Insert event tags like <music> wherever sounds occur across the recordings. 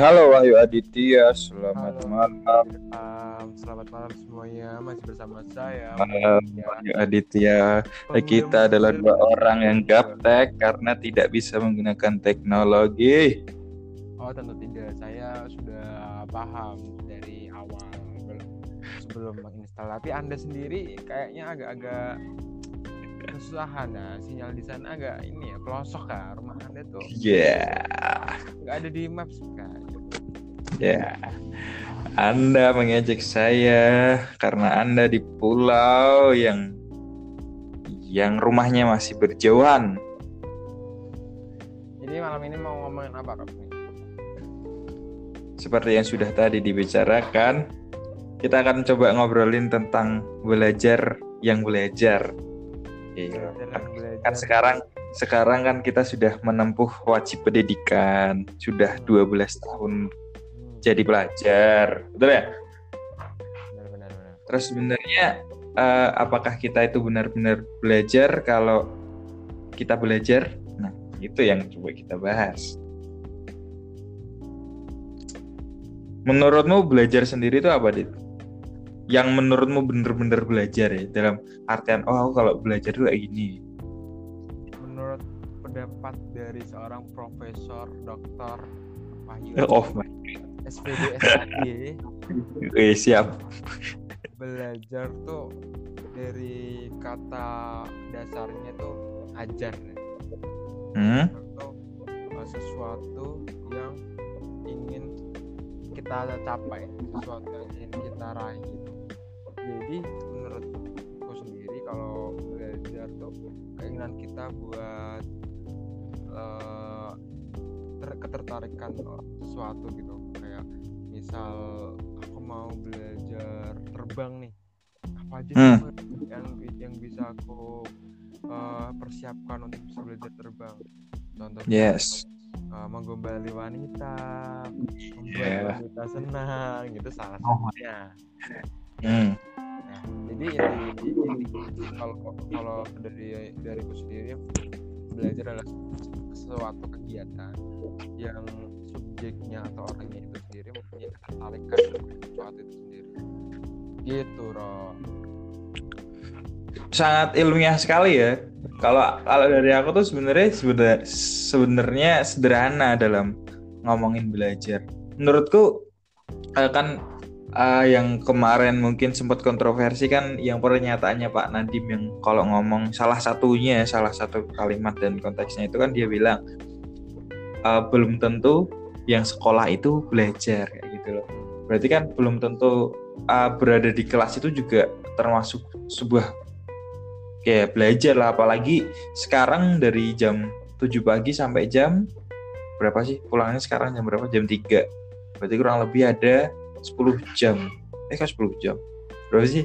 Halo Wahyu Aditya, selamat Halo, malam. um, selamat malam semuanya. Masih bersama saya. Malam Ya, Wahyu Aditya. Eh, Kita adalah dua orang yang gaptek karena tidak bisa menggunakan teknologi. Oh tentu tidak. Saya sudah paham dari awal sebelum, sebelum menginstal. Tapi anda sendiri kayaknya agak-agak kesusahan nah sinyal di sana agak ini ya pelosok kan rumah anda tuh Ya, nggak ada di maps kan ya. Anda mengejek saya karena Anda di pulau yang yang rumahnya masih berjauhan. jadi malam ini mau ngomongin apa nih Seperti yang sudah tadi dibicarakan, kita akan coba ngobrolin tentang belajar yang belajar. Iya. Belajar. kan sekarang sekarang kan kita sudah menempuh wajib pendidikan sudah 12 tahun jadi pelajar betul ya? Benar-benar benar. terus sebenarnya eh, apakah kita itu benar-benar belajar kalau kita belajar? Nah itu yang coba kita bahas. Menurutmu belajar sendiri itu apa dit? Yang menurutmu benar-benar belajar ya dalam artian oh aku kalau belajar itu kayak gini. Menurut pendapat dari seorang profesor dokter Wahyu oh my SPD SAD Oke, siap. belajar tuh dari kata dasarnya tuh ajar Hmm? atau uh, sesuatu yang ingin kita capai sesuatu yang ingin kita raih gitu. jadi menurutku sendiri kalau belajar tuh keinginan kita buat uh, ter- ketertarikan sesuatu gitu misal aku mau belajar terbang nih apa aja sih Hmm. Yang yang bisa aku uh, persiapkan untuk bisa belajar terbang contohnya Yes. uh, menggombali wanita membuat Yeah. wanita senang gitu salah Oh. satunya Hmm. Nah, jadi kalau kalau dari dariku sendiri belajar adalah suatu kegiatan yang subjeknya atau orangnya itu sendiri mempunyai ketertarikan sesuatu itu sendiri. Gitu, Ro. Sangat ilmiah sekali ya. Kalau kalau dari aku tuh sebenarnya sebenarnya sederhana dalam ngomongin belajar. Menurutku eh, kan eh, yang kemarin mungkin sempat kontroversi kan yang pernyataannya Pak Nadim yang kalau ngomong salah satunya salah satu kalimat dan konteksnya itu kan dia bilang eh, belum tentu yang sekolah itu belajar kayak gitu loh. Berarti kan belum tentu uh, berada di kelas itu juga termasuk sebuah kayak belajar lah. Apalagi sekarang dari jam 7 pagi sampai jam berapa sih? Pulangnya sekarang jam berapa? Jam 3 berarti kurang lebih ada 10 jam. Eh kan 10 jam? Berapa sih?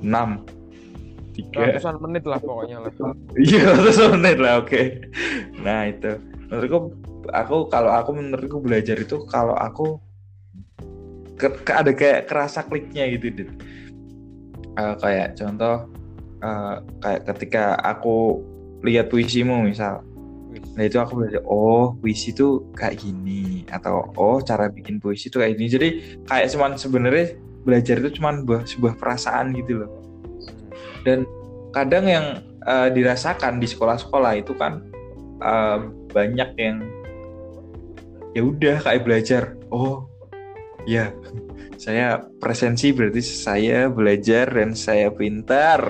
6 3 Ratusan menit lah pokoknya lah. Iya, ratus menit lah, oke. Nah itu, menurutku, aku kalau aku menurutku belajar itu kalau aku ke, ke- ada kayak kerasa kliknya gitu, Dit. Eh, kayak contoh, eh, kayak ketika aku lihat puisimu misal, nah itu aku belajar, oh puisi itu kayak gini, atau oh cara bikin puisi itu kayak gini. Jadi kayak cuman sebenarnya belajar itu cuman sebuah, sebuah perasaan gitu loh dan kadang yang eh, dirasakan di sekolah-sekolah itu kan eh, banyak yang ya udah kayak belajar. Oh ya. Saya presensi berarti saya belajar dan saya pintar.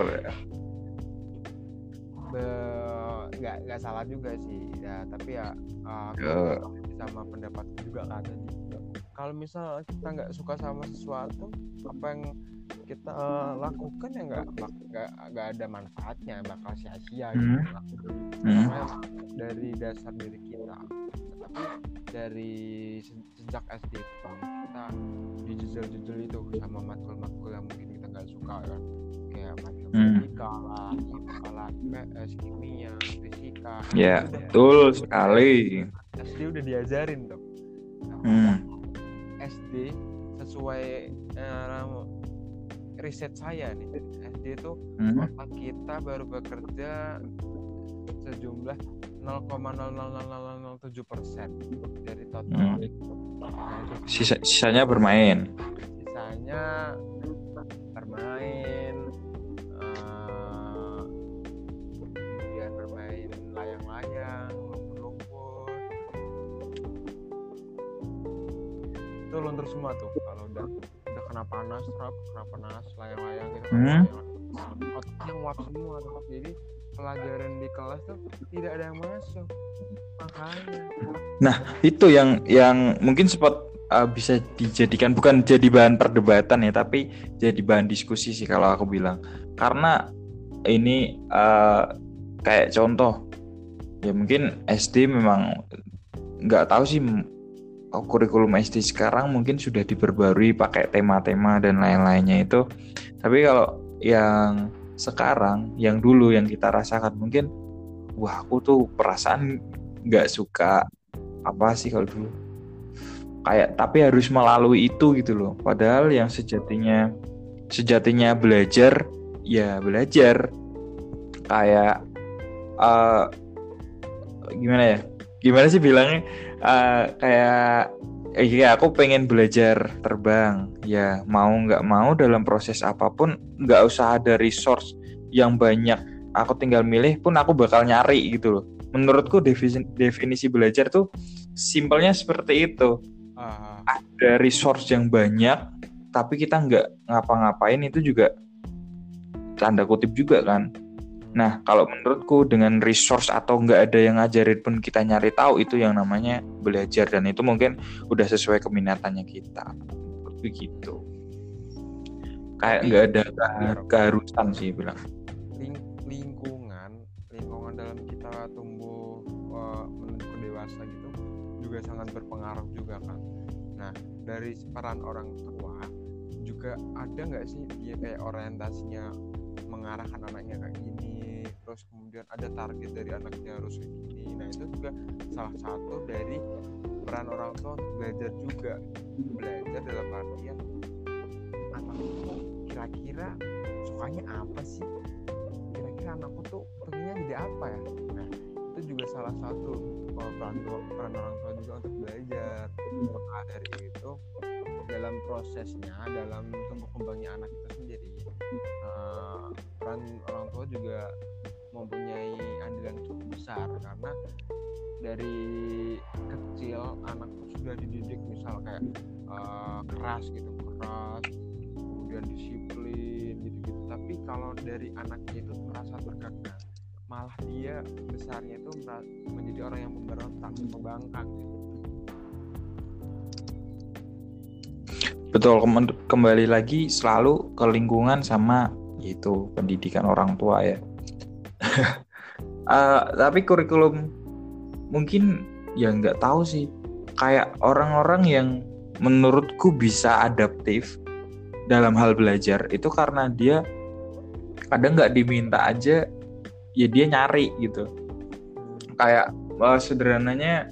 Nggak nggak salah juga sih. Ya tapi ya uh, setuju sama pendapat juga kan kalau misal kita nggak suka sama sesuatu apa yang kita uh, lakukan ya nggak nggak ada manfaatnya bakal sia-sia gitu. Hmm. Karena dari dasar diri kita tapi dari se- sejak SD itu kita dijejel-jejel itu sama matkul-matkul yang mungkin kita nggak suka kan. Kayak matematika lah IPA lah IPS kimia fisika. Ya betul udah- sekali. SD udah diajarin dong Nah, Hmm. SD sesuai eh, riset saya nih SD itu Hmm. otak kita baru bekerja sejumlah 0,00007 persen dari total. Hmm. Nah, itu Sisa, sisanya bermain. sisanya bermain eh, kemudian bermain layang-layang lumpur-lumpur itu luntur semua tuh kalau udah kena panas rap kena panas layang-layang gitu kan, Hmm. otaknya nguap semua tuh jadi pelajaran di kelas tuh tidak ada yang masuk makanya Itu yang yang mungkin spot uh, bisa dijadikan bukan jadi bahan perdebatan ya, tapi jadi bahan diskusi sih kalau aku bilang. Karena ini uh, kayak contoh ya mungkin SD memang nggak tahu sih kurikulum SD sekarang mungkin sudah diperbarui pakai tema-tema dan lain-lainnya itu. Tapi kalau yang sekarang, yang dulu yang kita rasakan mungkin, wah aku tuh perasaan nggak suka apa sih kalau dulu kayak tapi harus melalui itu gitu loh. Padahal yang sejatinya sejatinya belajar ya belajar kayak eh gimana ya? Gimana sih bilangnya? Eh, kayak eh, ya aku pengen belajar terbang. Ya mau nggak mau dalam proses apa pun nggak usah ada resource yang banyak. Aku tinggal milih pun aku bakal nyari gitu loh. Menurutku definisi, definisi belajar tuh simpelnya seperti itu. Ah, ada resource yang banyak tapi kita nggak ngapa-ngapain itu juga tanda kutip juga kan nah kalau menurutku dengan resource atau nggak ada yang ngajarin pun kita nyari tahu itu yang namanya belajar. Dan itu mungkin udah sesuai keminatannya kita. Begitu kayak nggak ada biar- keha- keharusan sih bilang. Ling- lingkungan lingkungan dalam kita tumbuh eh, menuju dewasa gitu juga sangat berpengaruh juga kan nah dari peran orang tua juga ada nggak sih dia kayak orientasinya mengarahkan anaknya kayak gini terus kemudian ada target dari anaknya harus kayak gini. Nah itu juga salah satu dari peran orang tua untuk belajar juga. Belajar dalam artian anak itu kira-kira sukanya apa sih? Kira-kira anakku tuh pengennya jadi apa ya? Nah itu juga salah satu uh, peran peran orang tua juga untuk belajar. Maka dari itu dalam prosesnya dalam tumbuh kembangnya anak itu sendiri uh, peran orang tua juga mempunyai andil yang cukup besar karena dari kecil anak sudah dididik misal kayak uh, keras gitu keras kemudian disiplin gitu-gitu. Tapi kalau dari anaknya itu merasa terkekang malah dia besarnya itu menjadi orang yang memberontak membangkang gitu. Betul kembali lagi selalu ke lingkungan sama itu pendidikan orang tua ya <laughs> Eh, tapi kurikulum mungkin ya nggak tahu sih. Kayak orang-orang yang menurutku bisa adaptif dalam hal belajar itu karena dia kadang nggak diminta aja ya dia nyari gitu. Kayak eh, sederhananya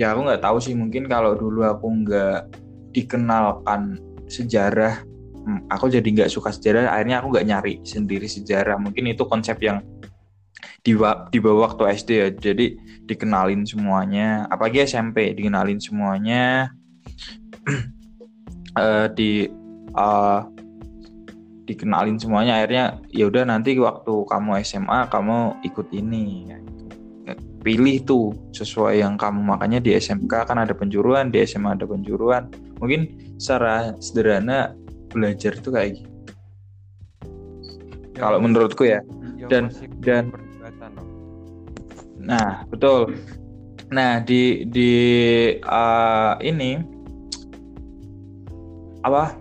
ya aku nggak tahu sih. Mungkin kalau dulu aku nggak dikenalkan sejarah hmm, aku jadi nggak suka sejarah akhirnya aku nggak nyari sendiri sejarah. Mungkin itu konsep yang di di bawah waktu SD ya. Jadi dikenalin semuanya. Apalagi SMP dikenalin semuanya. <clears throat> Eh, di eh, dikenalin semuanya. Akhirnya ya udah nanti waktu kamu SMA kamu ikut ini. Pilih tuh sesuai yang kamu. Makanya di SMK kan ada penjuruan di SMA ada penjuruan. Mungkin secara sederhana belajar itu kayak gitu. Yang kalau menurutku ya. yang dan- dan-. Nah, betul. Nah, di di eh, ini apa?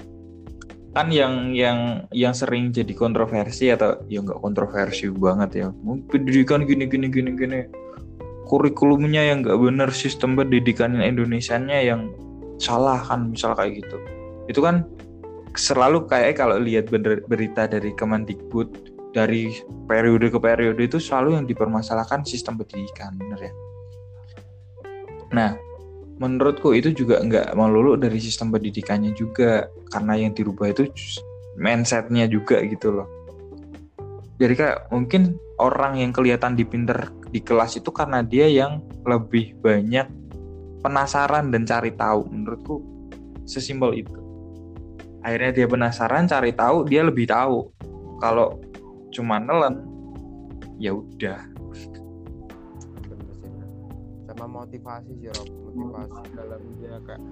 Kan yang yang yang sering jadi kontroversi atau ya nggak kontroversi banget ya. Pendidikan gini gini gini gini. Kurikulumnya yang nggak bener, sistem pendidikan Indonesianya yang salah kan misal kayak gitu. Itu kan selalu kayak kalau lihat berita dari Kemendikbud dari periode ke periode itu selalu yang dipermasalahkan sistem pendidikan bener ya? Nah menurutku itu juga nggak melulu dari sistem pendidikannya juga karena yang dirubah itu mindsetnya juga gitu loh. Jadi kayak mungkin orang yang kelihatan di pinter di kelas itu karena dia yang lebih banyak penasaran dan cari tahu menurutku sesimpel itu. Akhirnya dia penasaran cari tahu dia lebih tahu. Kalau cuma nelen. Ya udah. Sama motivasi sih Rob. Motivasi dalam dia kayak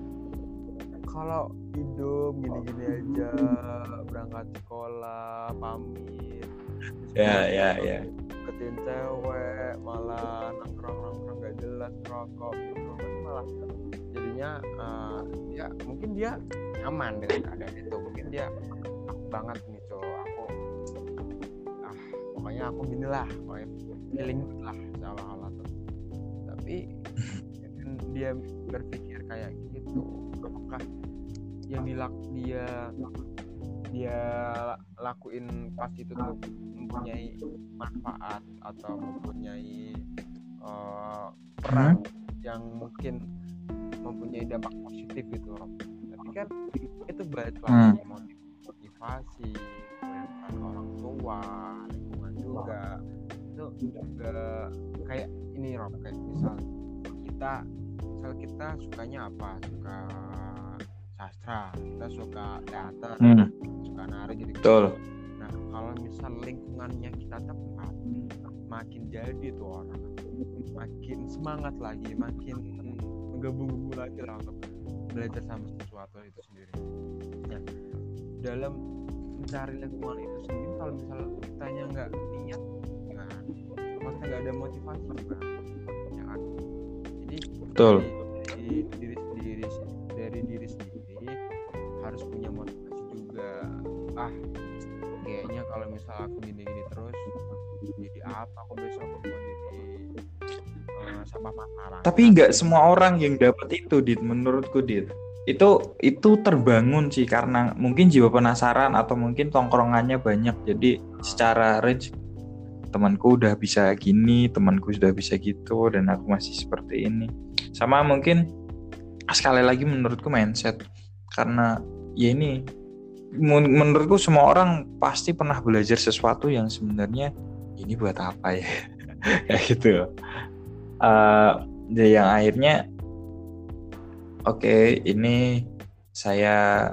kalau hidup gini-gini aja berangkat sekolah pamit. Ya ya ya. deketin cewek malah nongkrong nongkrong gak jelas rokok kan malah jadinya eh, ya mungkin dia nyaman dengan keadaan itu. Mungkin dia banget pokoknya aku gini lah pokoknya feeling good lah seolah-olah tuh. Tapi dia berpikir kayak gitu apakah yang dilak dia dia lakuin pas itu tuh mempunyai manfaat atau mempunyai eh, peran yang mungkin mempunyai dampak positif gitu Rob. Tapi kan itu balik lagi motiv- motivasi, orang tua, juga itu juga kayak ini Rob kayak misal kita misal kita sukanya apa? Suka sastra kita suka teater Hmm, suka nari gitu betul. Nah, kalau misal lingkungannya kita tepat, makin jadi tuh orang, makin semangat lagi, makin menggebu-gebu lagi lah untuk belajar sama sesuatu itu sendiri. Nah, dalam mencari lingkungan itu sendiri, kalau misal kitanya nggak niat, gimana? Kalau kita nggak ada motivasi, gimana? Ya kan? Jadi betul dari diri sendiri dari diri sendiri harus punya motivasi juga ah kayaknya kalau misal aku gini-gini terus jadi apa aku besok mau jadi eh, sampah masyarakat tapi nggak semua orang yang dapat itu dit menurutku dit itu itu terbangun sih karena mungkin jiwa penasaran atau mungkin tongkrongannya banyak. Jadi secara range temanku udah bisa gini temanku sudah bisa gitu dan aku masih seperti ini. Sama mungkin sekali lagi menurutku mindset. Karena ya ini men- menurutku semua orang pasti pernah belajar sesuatu yang sebenarnya ini buat apa ya? <laughs> Kayak gitu ya yang akhirnya oke ini saya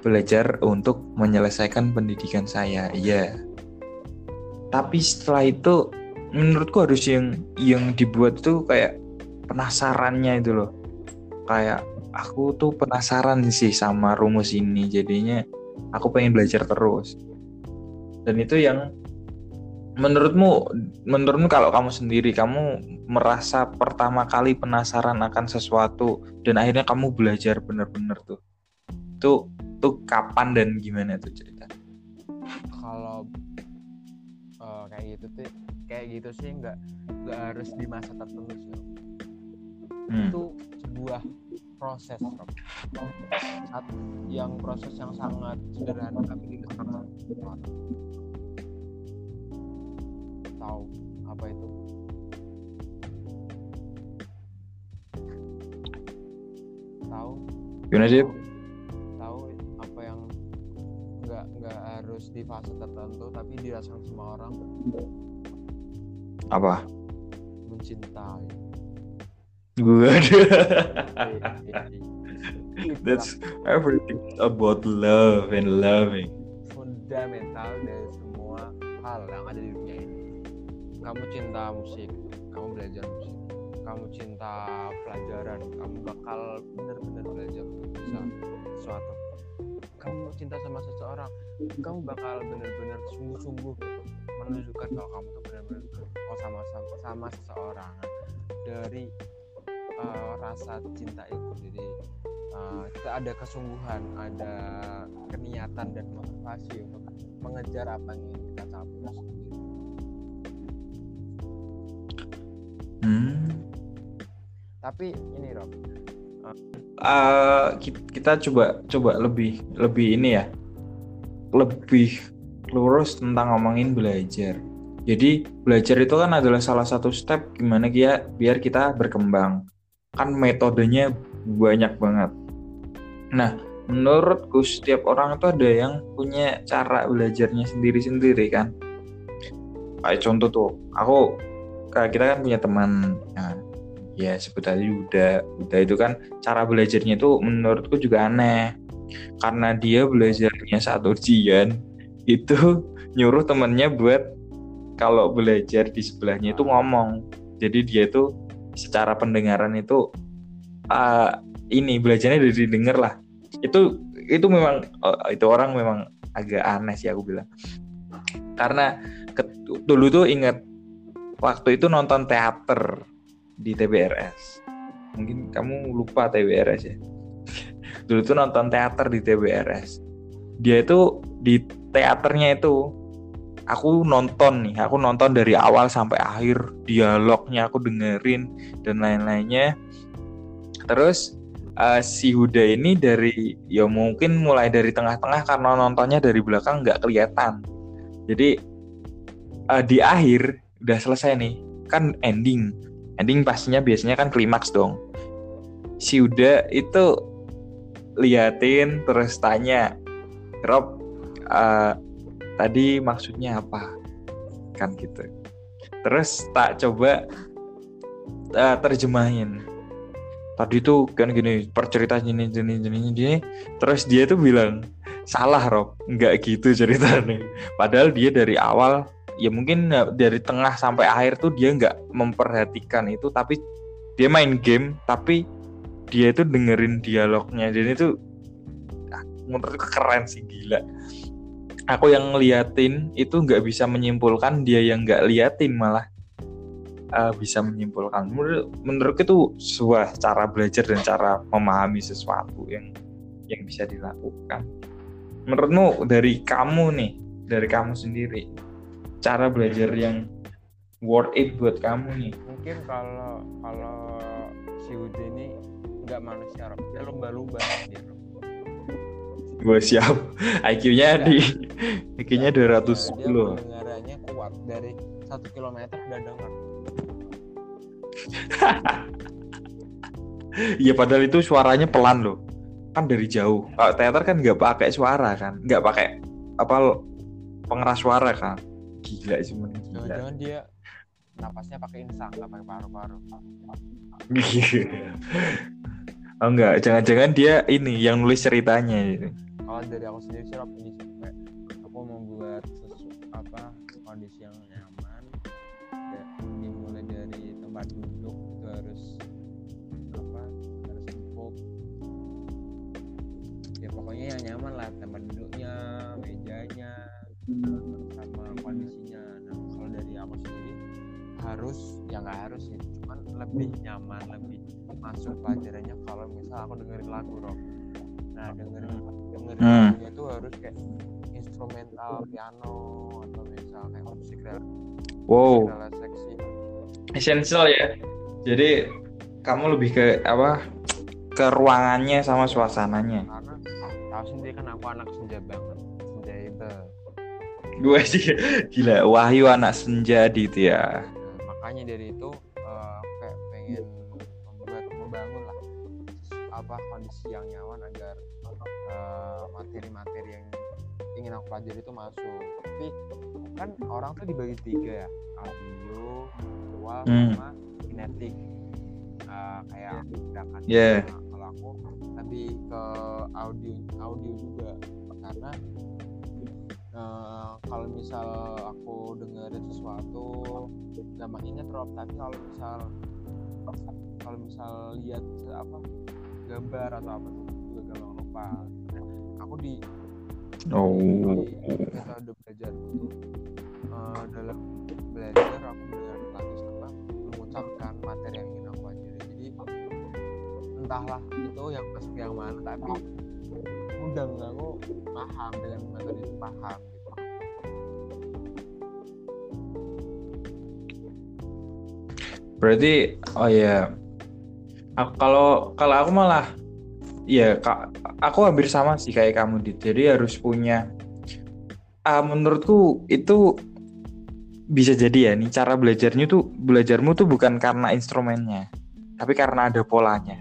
belajar untuk menyelesaikan pendidikan saya iya. Tapi setelah itu menurutku harus yang yang dibuat tuh kayak penasarannya itu loh. Kayak aku tuh penasaran sih sama rumus ini jadinya aku pengen belajar terus. Dan itu yang menurutmu menurutmu kalau kamu sendiri kamu merasa pertama kali penasaran akan sesuatu dan akhirnya kamu belajar bener-bener tuh tuh tuh kapan dan gimana tuh cerita kalau eh, kayak gitu tuh kayak gitu sih nggak nggak harus di masa tertentu sih. Hmm. itu sebuah proses Rob. Yang proses yang sangat sederhana tapi dilakukan tahu apa itu? Tahu. Gimana sih? Tahu apa yang nggak nggak harus di fase tertentu tapi dirasakan semua orang. Apa? Mencintai. Gue Itulah <laughs> that's everything about love and loving. Fundamental dari semua hal yang ada di dunia. Kamu cinta musik, kamu belajar musik. Kamu cinta pelajaran, kamu bakal benar-benar belajar untuk bisa sesuatu. Kamu cinta sama seseorang, kamu bakal benar-benar sungguh-sungguh menunjukkan kalau kamu tuh benar-benar oh sama sama, sama seseorang. Dari uh, rasa cinta itu, jadi uh, kita ada kesungguhan, ada keniatan dan motivasi untuk mengejar apa yang ingin kita capai Tapi ini Rob, Eh, ki- kita coba coba lebih lebih ini ya. Lebih lurus tentang ngomongin belajar. Jadi belajar itu kan adalah salah satu step gimana dia biar kita berkembang. Kan metodenya banyak banget. Nah menurutku setiap orang itu ada yang punya cara belajarnya sendiri-sendiri kan. Kayak contoh tuh aku kayak kita kan punya teman ya, ya sebut aja Yuda. Yuda itu kan cara belajarnya itu menurutku juga aneh. Karena dia belajarnya saat ujian itu nyuruh temennya buat kalau belajar di sebelahnya itu ngomong. Jadi dia itu secara pendengaran itu uh, ini belajarnya dari didengar lah. Itu itu memang uh, itu orang memang agak aneh sih aku bilang. Karena dulu tuh inget waktu itu nonton teater di TBRS mungkin kamu lupa TBRS ya. <laughs> Dulu tuh nonton teater di TBRS dia itu di teaternya itu aku nonton nih. Aku nonton dari awal sampai akhir dialognya aku dengerin dan lain-lainnya. Terus uh, si Huda ini dari ya mungkin mulai dari tengah-tengah karena nontonnya dari belakang nggak kelihatan. Jadi uh, di akhir udah selesai nih. Kan ending ending pastinya biasanya kan klimaks dong. Si Huda itu liatin terus tanya Rob uh, tadi maksudnya apa? Kan gitu. Terus tak coba uh, terjemahin. Tadi tuh kan gini percerita gini gini gini gini. Terus dia tuh bilang salah Rob. Nggak gitu ceritanya. Padahal dia dari awal ya mungkin dari tengah sampai akhir tuh dia nggak memperhatikan itu tapi dia main game tapi dia itu dengerin dialognya. Jadi itu ah, menurutku keren sih gila. Aku yang ngeliatin itu nggak bisa menyimpulkan dia yang nggak liatin malah uh, bisa menyimpulkan. Menurut menurutku itu sebuah cara belajar dan cara memahami sesuatu yang yang bisa dilakukan. Menurutmu dari kamu nih dari kamu sendiri cara belajar yang worth it buat kamu nih. Mungkin kalau kalau si Ude ini nggak manusia Rob dia lumba-lumba. Gue siap. IQ-nya di IQ-nya 200 dia kilo pendengarannya kuat dari satu kilometer udah dengar <laughs> Iya padahal itu suaranya pelan loh. Kan dari jauh. Kalau teater kan nggak pakai suara kan. Nggak pakai apa pengeras suara kan gila sih men. Jangan-jangan dia napasnya pakai insang nggak pakai paru-paru. <laughs> Oh enggak jangan-jangan dia ini yang nulis ceritanya gitu. kalau dari aku sendiri sih Rob, ini kayak aku membuat sesu, apa kondisi yang nyaman ya, dimulai dari tempat duduk itu harus apa harus empuk. Ya pokoknya yang nyaman lah tempat duduknya harus ya nggak harus sih. Cuman lebih nyaman lebih masuk pelajarannya kalau misal aku dengerin lagu rock. Nah dengerin dengerin Hmm. lagunya itu harus kayak instrumental piano atau misal kayak musik rel wow. musik rel seksi. Essential ya. Jadi kamu lebih ke apa? Ke ruangannya sama suasananya. Karena tahu sendiri kan aku anak senja banget. Senja itu. Gue sih gila. Wahyu anak senja gitu ya makanya dari itu eh, kayak pengen membuat membangun lah apa kondisi yang nyaman agar eh, materi-materi yang ingin aku pelajari itu masuk. Tapi kan orang tuh dibagi tiga ya audio visual Hmm. sama kinetik. Eh, kayak gerakan. Yeah. Nah, kalau aku lebih ke audio audio juga. Karena eh, kalau misal aku dengerin sesuatu gampang inget Rob tapi kalau misal kalau misal lihat apa gambar atau apa tuh juga gampang lupa. Aku di oh. di metode belajar itu eh, dalam belajar aku benar lagi sama mengucapkan materi yang ingin aku pelajari jadi entahlah itu yang masuk yang mana tapi mudah aku paham dengan metode itu paham gitu. Berarti oh ya aku, kalau kalau aku malah ya kak aku hampir sama sih kayak kamu dit. Jadi harus punya ah, menurutku itu bisa jadi ya nih cara belajarnya tuh belajarmu tuh bukan karena instrumennya tapi karena ada polanya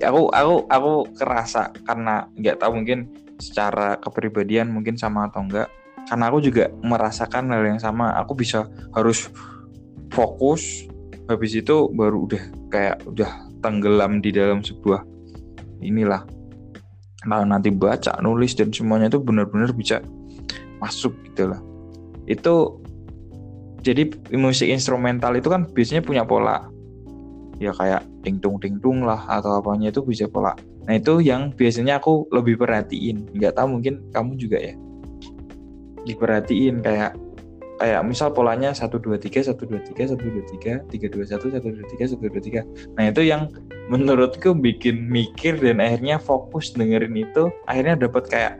aku aku aku kerasa karena nggak tahu mungkin secara kepribadian mungkin sama atau enggak karena aku juga merasakan hal yang sama. Aku bisa harus fokus. Habis itu baru udah kayak udah tenggelam di dalam sebuah inilah. Nah nanti baca nulis dan semuanya itu benar-benar bisa masuk gitu lah. Itu jadi musik instrumental itu kan biasanya punya pola ya kayak tingtung tingtung lah atau apanya itu bisa pola nah itu yang biasanya aku lebih perhatiin. Nggak tahu mungkin kamu juga ya. Diperhatiin kayak kayak misal polanya satu dua tiga satu dua tiga satu dua tiga tiga dua satu satu dua tiga satu dua tiga. Nah itu yang menurutku bikin mikir dan akhirnya fokus dengerin itu akhirnya dapat kayak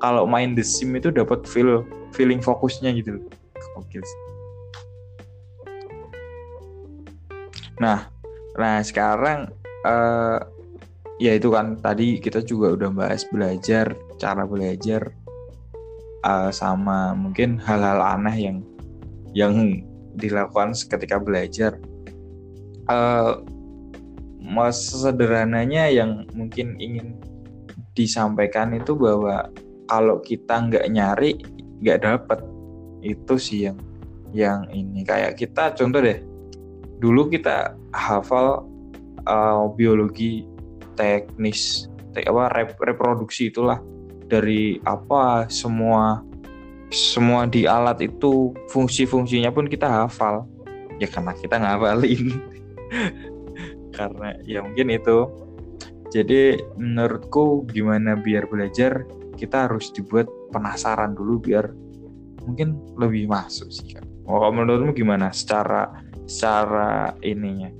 kalau main The Sim itu dapat feel feeling fokusnya gitu. Oke sih. Nah nah sekarang uh, ya itu kan tadi kita juga udah bahas belajar cara belajar uh, sama mungkin hal-hal aneh yang yang dilakukan ketika belajar. Uh, sederhananya yang mungkin ingin disampaikan itu bahwa kalau kita nggak nyari nggak dapet. Itu sih yang yang ini. Kayak kita contoh deh dulu kita hafal uh, biologi teknis te apa rep, reproduksi itulah. Dari apa semua semua di alat itu fungsi-fungsinya pun kita hafal. Ya karena kita ngapalin <laughs> karena ya mungkin itu. Jadi menurutku gimana biar belajar kita harus dibuat penasaran dulu biar mungkin lebih masuk sih kan oh menurutmu gimana secara secara ininya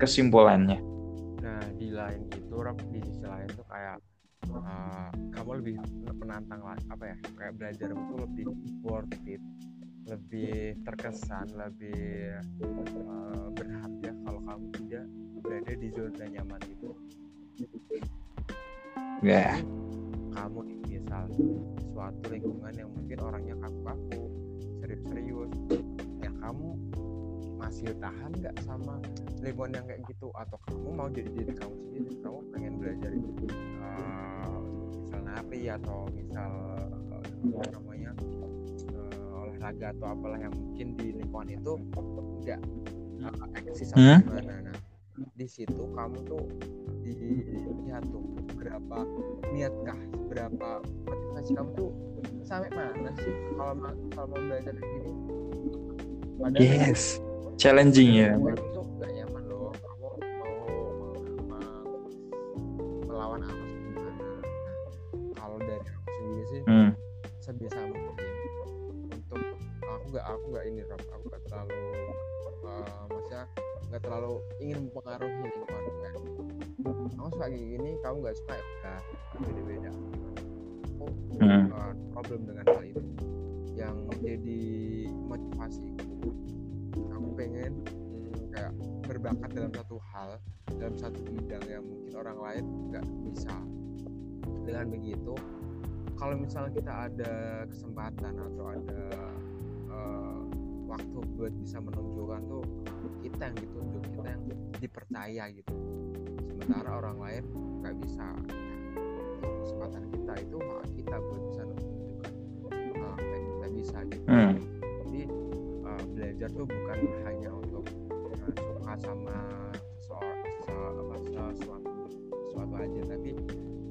kesimpulannya nah di lain itu di sisi lain tuh kayak uh, kamu lebih menantang lah apa ya kayak belajar itu lebih worth it lebih terkesan lebih uh, berharga kalau kamu tidak berada di zona nyaman itu ya yeah. kamu misal suatu lingkungan yang mungkin orangnya kaku-kaku serius-serius ya kamu masih tahan nggak sama lingkungan yang kayak gitu? Atau kamu mau jadi diri kamu sendiri? Kamu pengen belajar itu uh, misal nari atau misal uh, apa namanya uh, olahraga atau apalah yang mungkin di lingkungan itu nggak uh, eksis atau hmm? gimana? Nah di situ kamu tuh dilihat tuh berapa niatkah berapa motivasi kamu tuh sampai mana sih kalau kalau mau belajar kayak gini? Padahal yes challenging ya. Itu gak nyaman loh. Kamu mau melawan apa gimana kalau dari aku sendiri sih hmm. sebisa mungkin untuk aku gak aku gak ini Rob. Aku gak terlalu uh, maksudnya gak terlalu ingin mempengaruhi lingkungan kan kamu suka kayak gini kamu gak suka ya udah beda-beda. Aku hmm. uh, problem dengan hal itu yang jadi motivasi pengen hmm, kayak berbakat dalam satu hal dalam satu bidang yang mungkin orang lain nggak bisa. Dengan begitu kalau misalnya kita ada kesempatan atau ada uh, waktu buat bisa menunjukkan tuh kita yang ditunjuk kita yang dipercaya gitu. Sementara orang lain nggak bisa. Nah, kesempatan kita itu hak kita buat bisa menunjukkan uh, apa yang kita bisa gitu. Hmm belajar tuh bukan hanya untuk uh, suka sama sesuatu sesuatu aja tapi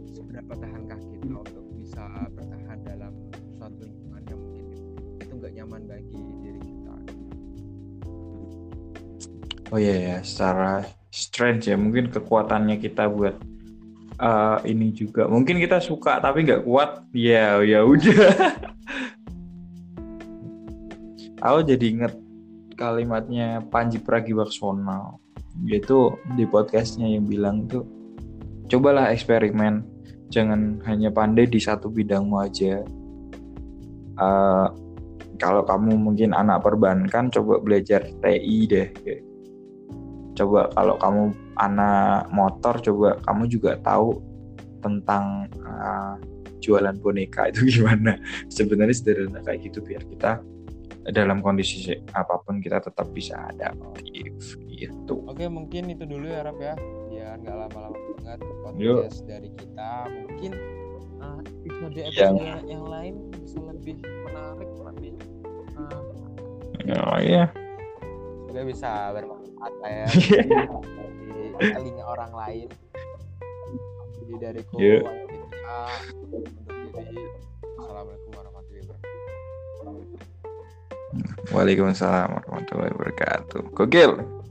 seberapa tahankah kita untuk bisa bertahan dalam suatu lingkungan yang mungkin itu nggak nyaman bagi diri kita. Oh iya ya secara strength ya mungkin kekuatannya kita buat uh, ini juga. Mungkin kita suka tapi nggak kuat ya ya udah. <laughs> Aku jadi inget kalimatnya Panji Pragiwaksono yaitu di podcastnya yang bilang tuh cobalah eksperimen jangan hanya pandai di satu bidangmu aja. Uh, kalau kamu mungkin anak perbankan coba belajar TI deh coba kalau kamu anak motor coba kamu juga tahu tentang uh, jualan boneka itu <laughs> gimana. Sebenarnya sederhana kayak gitu biar kita dalam kondisi apa pun kita tetap bisa adaptif gitu. Oke mungkin itu dulu ya Rap ya biar nggak lama-lama banget podcast Yuk. dari kita mungkin uh, episode Yang- episode yang lain bisa lebih menarik lebih uh, Oh iya. juga bisa bermanfaat lah ya <laughs> di telinga orang lain jadi Iya. Angelika, untuk diri assalamualaikum warahmatullahi wabarakatuh Waalaikumsalam warahmatullahi wabarakatuh. Gokil.